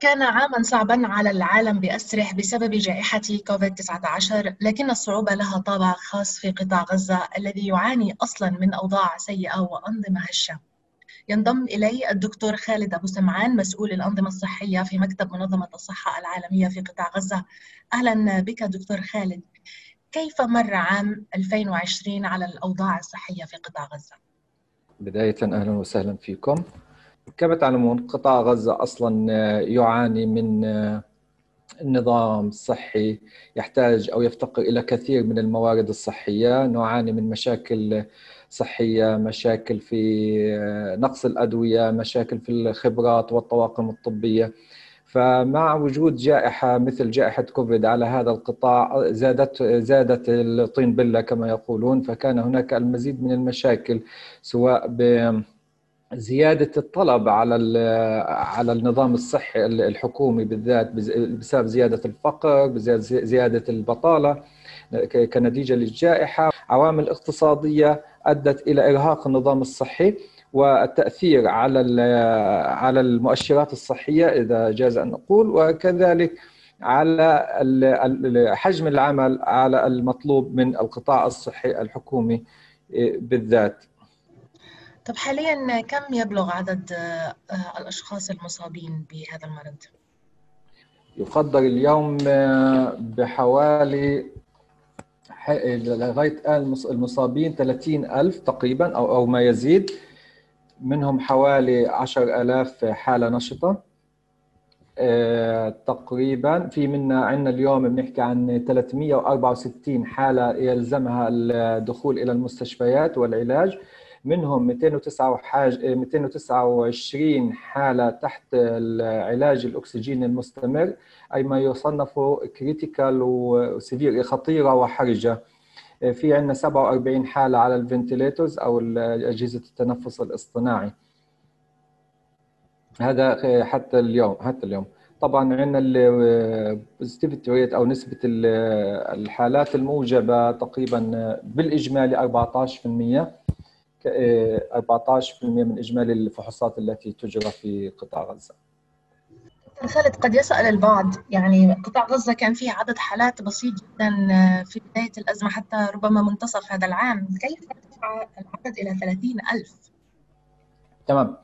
كان عاما صعبا على العالم بأسره بسبب جائحة كوفيد-19 لكن الصعوبة لها طابع خاص في قطاع غزة الذي يعاني أصلا من أوضاع سيئة وأنظمة هشة. ينضم إلي الدكتور خالد أبو سمعان مسؤول الأنظمة الصحية في مكتب منظمة الصحة العالمية في قطاع غزة. أهلا بك دكتور خالد. كيف مر عام 2020 على الأوضاع الصحية في قطاع غزة؟ بداية أهلا وسهلا فيكم. كما تعلمون قطاع غزة أصلا يعاني من النظام الصحي يحتاج أو يفتقر إلى كثير من الموارد الصحية. نعاني من مشاكل صحية مشاكل في نقص الأدوية مشاكل في الخبرات والطواقم الطبية. فمع وجود جائحة مثل جائحة كوفيد على هذا القطاع زادت زادت الطين بلة كما يقولون. فكان هناك المزيد من المشاكل سواء ب زيادة الطلب على على النظام الصحي الحكومي بالذات بسبب زيادة الفقر زيادة البطالة كنتيجة للجائحة. عوامل اقتصادية أدت إلى إرهاق النظام الصحي والتأثير على على المؤشرات الصحية إذا جاز أن نقول وكذلك على حجم العمل على المطلوب من القطاع الصحي الحكومي بالذات. طب حاليا كم يبلغ عدد آه، الأشخاص المصابين بهذا المرض؟ يقدر اليوم آه، بحوالي لغاية الآن المصابين 30 ألف تقريبا أو أو ما يزيد. منهم حوالي 10000 حالة نشطة. آه، تقريبا في منا عندنا اليوم بنحكي عن 364 حالة يلزمها الدخول إلى المستشفيات والعلاج. منهم 229 حالة تحت العلاج الأكسجين المستمر أي ما يصنف critical و severe خطيرة وحرجة. في عندنا 47 حالة على ال ventilators أو أجهزة التنفس الاصطناعي. هذا حتى اليوم حتى اليوم. طبعا عندنا ال positivity rate أو نسبة الحالات الموجبة تقريبا بالإجمالي 14% 14% من إجمالي الفحوصات التي تجرى في قطاع غزة. خالد قد يسأل البعض يعني قطاع غزة كان فيه عدد حالات بسيط جدا في بداية الأزمة حتى ربما منتصف هذا العام كيف ارتفع العدد إلى 30 ألف؟ تمام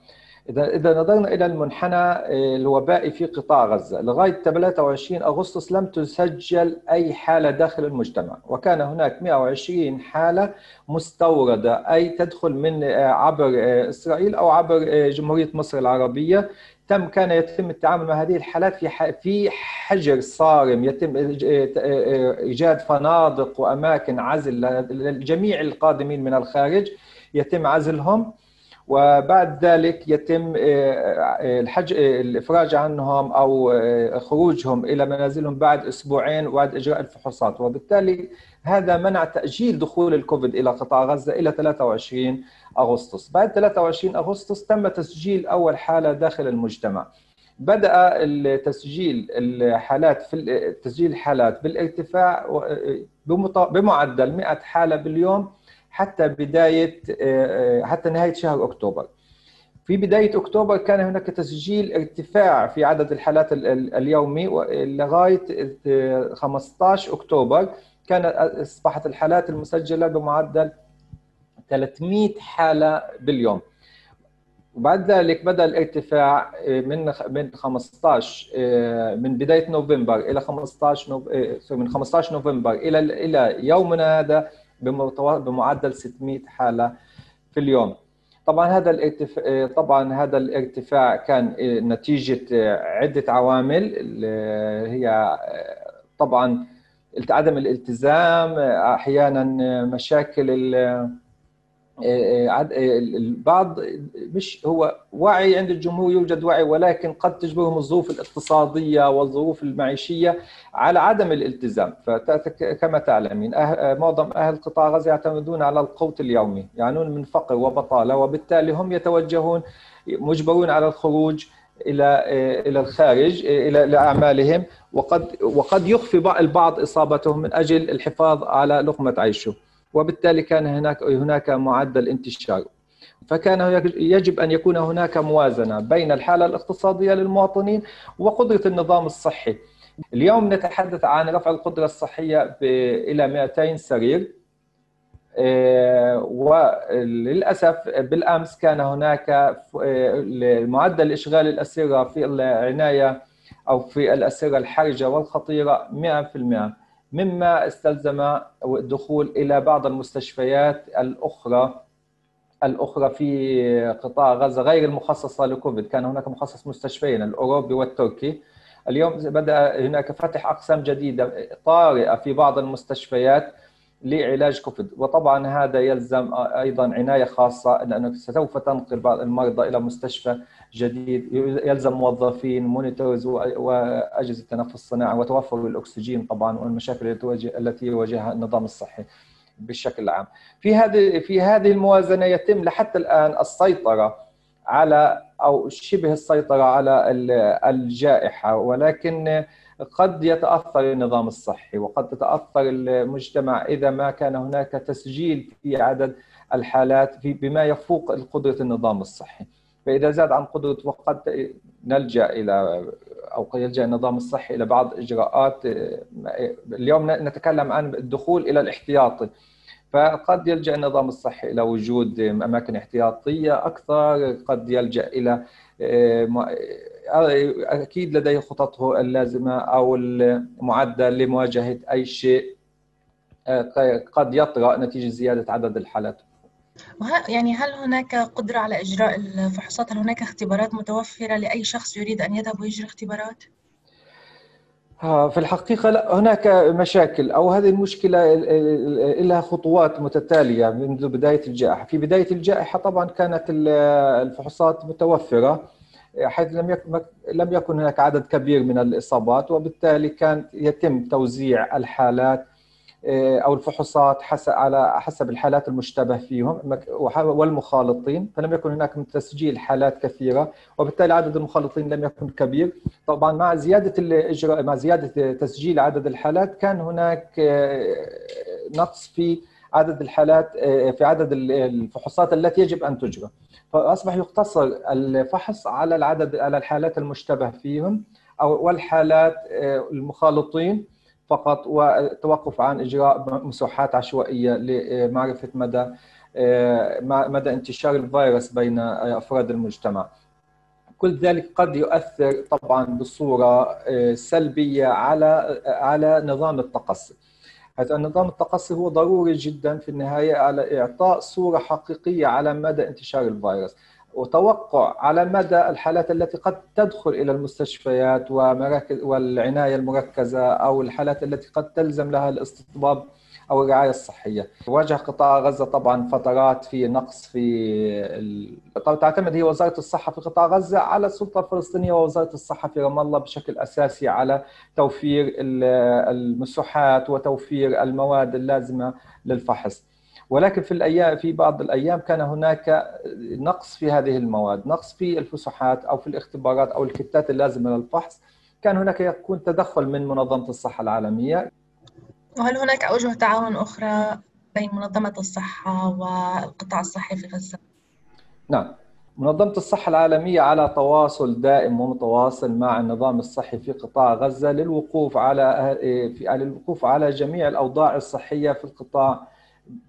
إذا إذا نظرنا إلى المنحنى آه، الوبائي في قطاع غزة. لغاية 23 أغسطس لم تسجل أي حالة داخل المجتمع وكان هناك 120 حالة مستوردة أي تدخل من آه، عبر آه، إسرائيل أو عبر جمهورية مصر العربية. تم كان يتم التعامل مع هذه الحالات في في حجر صارم. يتم إيجاد فنادق وأماكن عزل لجميع القادمين من الخارج. يتم عزلهم. وبعد ذلك يتم آه، آه، الحج آه، الإفراج عنهم أو خروجهم إلى منازلهم بعد أسبوعين بعد إجراء الفحوصات. وبالتالي هذا منع تأجيل دخول الكوفيد إلى قطاع غزة إلى 23 أغسطس. بعد 23 أغسطس تم تسجيل أول حالة داخل المجتمع. بدأ التسجيل الحالات في تسجيل الحالات بالارتفاع بمعدل 100 حالة باليوم حتى بداية آه، آه، حتى نهاية شهر أكتوبر. في بداية أكتوبر كان هناك تسجيل ارتفاع في عدد الحالات اليومي لغايه 15 آه، أكتوبر كانت أصبحت الحالات المسجلة بمعدل 300 حالة باليوم. وبعد ذلك بدأ الارتفاع من من 15 من بداية نوفمبر إلى 15 من 15 نوفمبر إلى إلى يومنا هذا بمعدل 600 حالة في اليوم. طبعا هذا الارتفاع طبعا هذا الارتفاع كان نتيجة عدة عوامل هي طبعا عدم الالتزام أحيانا مشاكل البعض مش هو وعي عند الجمهور يوجد وعي ولكن قد تجبرهم الظروف الاقتصادية والظروف المعيشية على عدم الالتزام. فكما تعلمين معظم أهل قطاع غزة يعتمدون على القوت اليومي يعانون من فقر وبطالة وبالتالي هم يتوجهون مجبرون على الخروج إلى إلى الخارج إلى لاعمالهم وقد وقد يخفي البعض إصابتهم من أجل الحفاظ على لقمة عيشه. وبالتالي كان هناك هناك معدل انتشار. فكان يجب أن يكون هناك موازنة بين الحالة الاقتصادية للمواطنين وقدرة النظام الصحي. اليوم نتحدث عن رفع القدرة الصحية إلى 200 سرير. وللأسف بالأمس كان هناك معدل إشغال الأسرة في العناية أو في الأسرة الحرجة والخطيرة 100% مما استلزم الدخول إلى بعض المستشفيات الأخرى الأخرى في قطاع غزة غير المخصصة لكوفيد. كان هناك مخصص مستشفيين الأوروبي والتركي. اليوم بدأ هناك فتح أقسام جديدة طارئة في بعض المستشفيات. لعلاج كوفيد وطبعا هذا يلزم أيضا عناية خاصة لانك سوف تنقل بعض المرضى إلى مستشفى جديد يلزم موظفين monitors وأجهزة التنفس الصناعي وتوفر الأكسجين طبعا والمشاكل التي يواجهها النظام الصحي بشكل عام. في هذه في هذه الموازنة يتم لحتى الآن السيطرة على أو شبه السيطرة على الجائحة ولكن قد يتأثر النظام الصحي وقد تتأثر المجتمع إذا ما كان هناك تسجيل في عدد الحالات في بما يفوق قدرة النظام الصحي. فإذا زاد عن قدرته وقد نلجأ إلى أو يلجأ النظام الصحي إلى بعض إجراءات اليوم نتكلم عن الدخول إلى الاحتياطي. فقد يلجأ النظام الصحي إلى وجود أماكن احتياطية أكثر قد يلجأ إلى أكيد لديه خططه اللازمة أو المعدة لمواجهة أي شيء قد يطرأ نتيجة زيادة عدد الحالات يعني هل هناك قدرة على إجراء الفحوصات؟ هل هناك اختبارات متوفرة لأي شخص يريد أن يذهب ويجري اختبارات؟ في الحقيقة لا هناك مشاكل أو هذه المشكلة لها خطوات متتالية منذ بداية الجائحة. في بداية الجائحة طبعا كانت الفحوصات متوفرة حيث لم يكن لم يكن هناك عدد كبير من الإصابات وبالتالي كان يتم توزيع الحالات أو الفحوصات حسب على حسب الحالات المشتبه فيهم والمخالطين فلم يكن هناك من تسجيل حالات كثيرة وبالتالي عدد المخالطين لم يكن كبير. طبعا مع زيادة الاجراء مع زيادة تسجيل عدد الحالات كان هناك نقص في عدد الحالات في عدد الفحوصات التي يجب أن تجرى. فأصبح يقتصر الفحص على العدد على الحالات المشتبه فيهم أو والحالات المخالطين فقط والتوقف عن إجراء مسوحات عشوائية لمعرفة مدى مدى انتشار الفيروس بين أفراد المجتمع. كل ذلك قد يؤثر طبعا بصورة سلبية على على نظام التقصي. حيث النظام التقصي هو ضروري جدا في النهاية على إعطاء صورة حقيقية على مدى انتشار الفيروس. وتوقع على مدى الحالات التي قد تدخل إلى المستشفيات ومراكز والعناية المركزة أو الحالات التي قد تلزم لها الاستطباب أو الرعاية الصحية. واجه قطاع غزة طبعا فترات في نقص في. طبعا تعتمد هي وزارة الصحة في قطاع غزة على السلطة الفلسطينية ووزارة الصحة في رام الله بشكل أساسي على توفير المسوحات وتوفير المواد اللازمة للفحص. ولكن في الأيام في بعض الأيام كان هناك نقص في هذه المواد، نقص في الفسحات أو في الاختبارات أو الكتات اللازمة للفحص، كان هناك يكون تدخل من منظمة الصحة العالمية. وهل هناك أوجه تعاون أخرى بين منظمة الصحة والقطاع الصحي في غزة؟ نعم. منظمة الصحة العالمية على تواصل دائم ومتواصل مع النظام الصحي في قطاع غزة للوقوف على في للوقوف على جميع الأوضاع الصحية في القطاع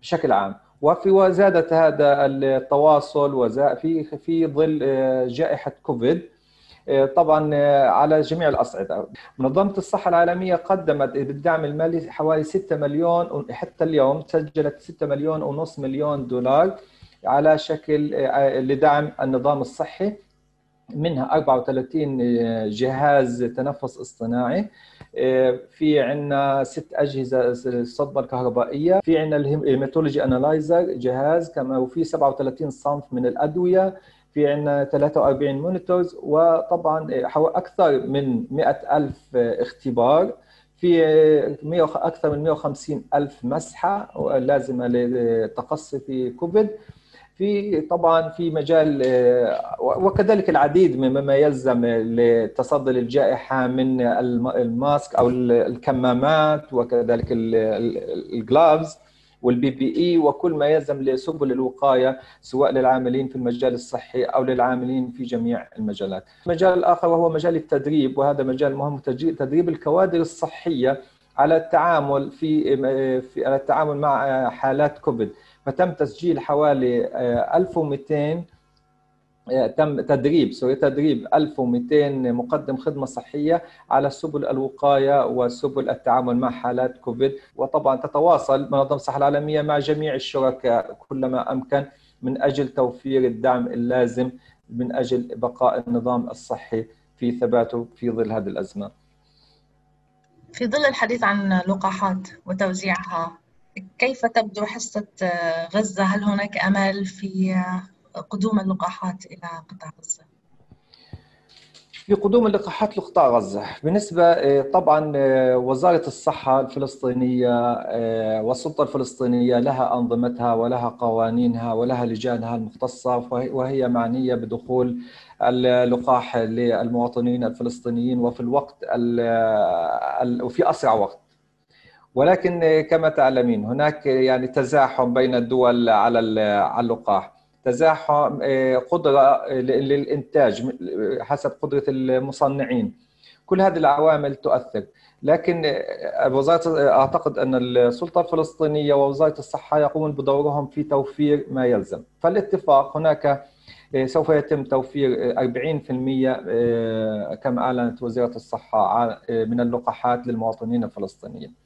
بشكل عام. وفي وزادت هذا التواصل في في ظل جائحة كوفيد طبعا على جميع الأصعدة. منظمة الصحة العالمية قدمت بالدعم المالي حوالي 6 مليون حتى اليوم سجلت 6 مليون ونص مليون دولار على شكل لدعم النظام الصحي. منها 34 جهاز تنفس اصطناعي في عندنا ست أجهزة الصدمه الكهربائيه في عندنا ال hematology analyzer جهاز كما وفي 37 صنف من الأدوية في عندنا 43 monitors وطبعا أكثر من 100 ألف اختبار في أكثر من 150 ألف مسحة لازمة للتقصي في كوفيد. في طبعا في مجال وكذلك العديد مما يلزم لتصدي للجائحة من ال mask أو الكمامات وكذلك ال gloves وال PPE وكل ما يلزم لسبل الوقاية سواء للعاملين في المجال الصحي أو للعاملين في جميع المجالات. المجال الآخر وهو مجال التدريب وهذا مجال مهم تدريب الكوادر الصحية على التعامل في في على التعامل مع حالات كوفيد فتم تسجيل حوالي 1200 تم تدريب sorry تدريب 1200 مقدم خدمة صحية على سبل الوقاية وسبل التعامل مع حالات كوفيد وطبعا تتواصل منظمة الصحة العالمية مع جميع الشركاء كلما أمكن من أجل توفير الدعم اللازم من أجل بقاء النظام الصحي في ثباته في ظل هذه الأزمة. في ظل الحديث عن لقاحات وتوزيعها كيف تبدو حصة غزة؟ هل هناك أمل في قدوم اللقاحات إلى قطاع غزة؟ في قدوم اللقاحات لقطاع غزة بالنسبة طبعا وزارة الصحة الفلسطينية والسلطة الفلسطينية لها أنظمتها ولها قوانينها ولها لجانها المختصة وهي معنية بدخول اللقاح للمواطنين الفلسطينيين وفي الوقت وفي أسرع وقت ولكن كما تعلمين هناك يعني تزاحم بين الدول على اللقاح. تزاحم قدرة للإنتاج حسب قدرة المصنعين. كل هذه العوامل تؤثر. لكن وزارة أعتقد أن السلطة الفلسطينية ووزارة الصحة يقومون بدورهم في توفير ما يلزم. فالاتفاق هناك سوف يتم توفير 40% كما أعلنت وزارة الصحة من اللقاحات للمواطنين الفلسطينيين.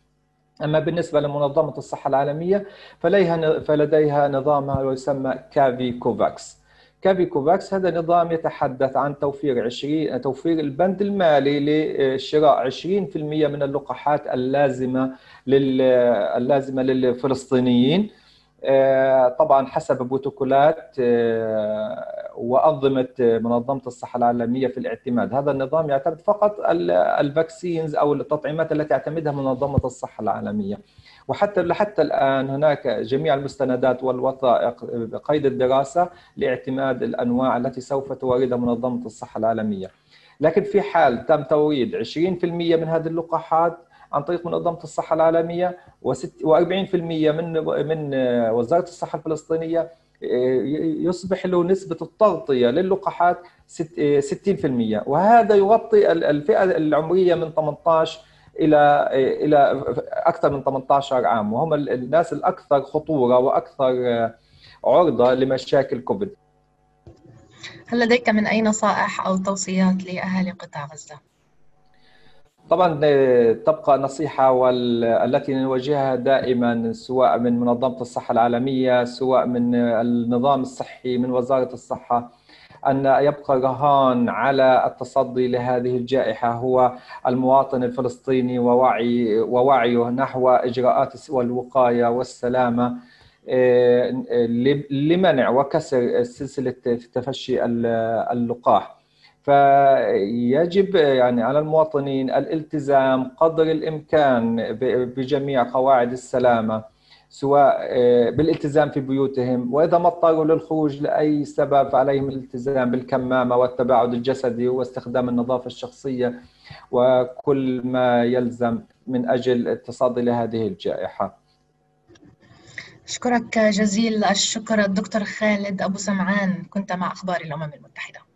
أما بالنسبة لمنظمة الصحة العالمية فلديها فلديها نظامها يسمى كافي COVAX كافي COVAX هذا نظام يتحدث عن توفير 20 توفير البند المالي لشراء 20% من اللقاحات اللازمة لل اللازمة للفلسطينيين. طبعا حسب بروتوكولات وأنظمة منظمة الصحة العالمية في الاعتماد، هذا النظام يعتمد فقط ال vaccines أو التطعيمات التي تعتمدها منظمة الصحة العالمية. وحتى لحتى الآن هناك جميع المستندات والوثائق قيد الدراسة لاعتماد الأنواع التي سوف توردها منظمة الصحة العالمية. لكن في حال تم توريد 20% من هذه اللقاحات عن طريق منظمة الصحة العالمية و40% من من وزارة الصحة الفلسطينية يصبح له نسبة التغطية للقاحات 60% وهذا يغطي الفئة العمرية من 18 إلى إلى أكثر من 18 عام. وهم الناس الأكثر خطورة وأكثر عرضة لمشاكل كوفيد. هل لديك من أي نصائح أو توصيات لأهالي قطاع غزة؟ طبعا تبقى نصيحة والتي نواجهها دائما سواء من منظمة الصحة العالمية سواء من النظام الصحي من وزارة الصحة أن يبقى رهان على التصدي لهذه الجائحة. هو المواطن الفلسطيني ووعي ووعيه نحو إجراءات والوقاية والسلامة لمنع وكسر سلسلة تفشي اللقاح. فيجب يعني على المواطنين الالتزام قدر الإمكان بجميع قواعد السلامة سواء بالالتزام في بيوتهم وإذا ما اضطروا للخروج لأي سبب فعليهم الالتزام بالكمامة والتباعد الجسدي واستخدام النظافة الشخصية وكل ما يلزم من أجل التصدي لهذه الجائحة. أشكرك جزيل الشكر الدكتور خالد أبو سمعان كنت مع أخبار الأمم المتحدة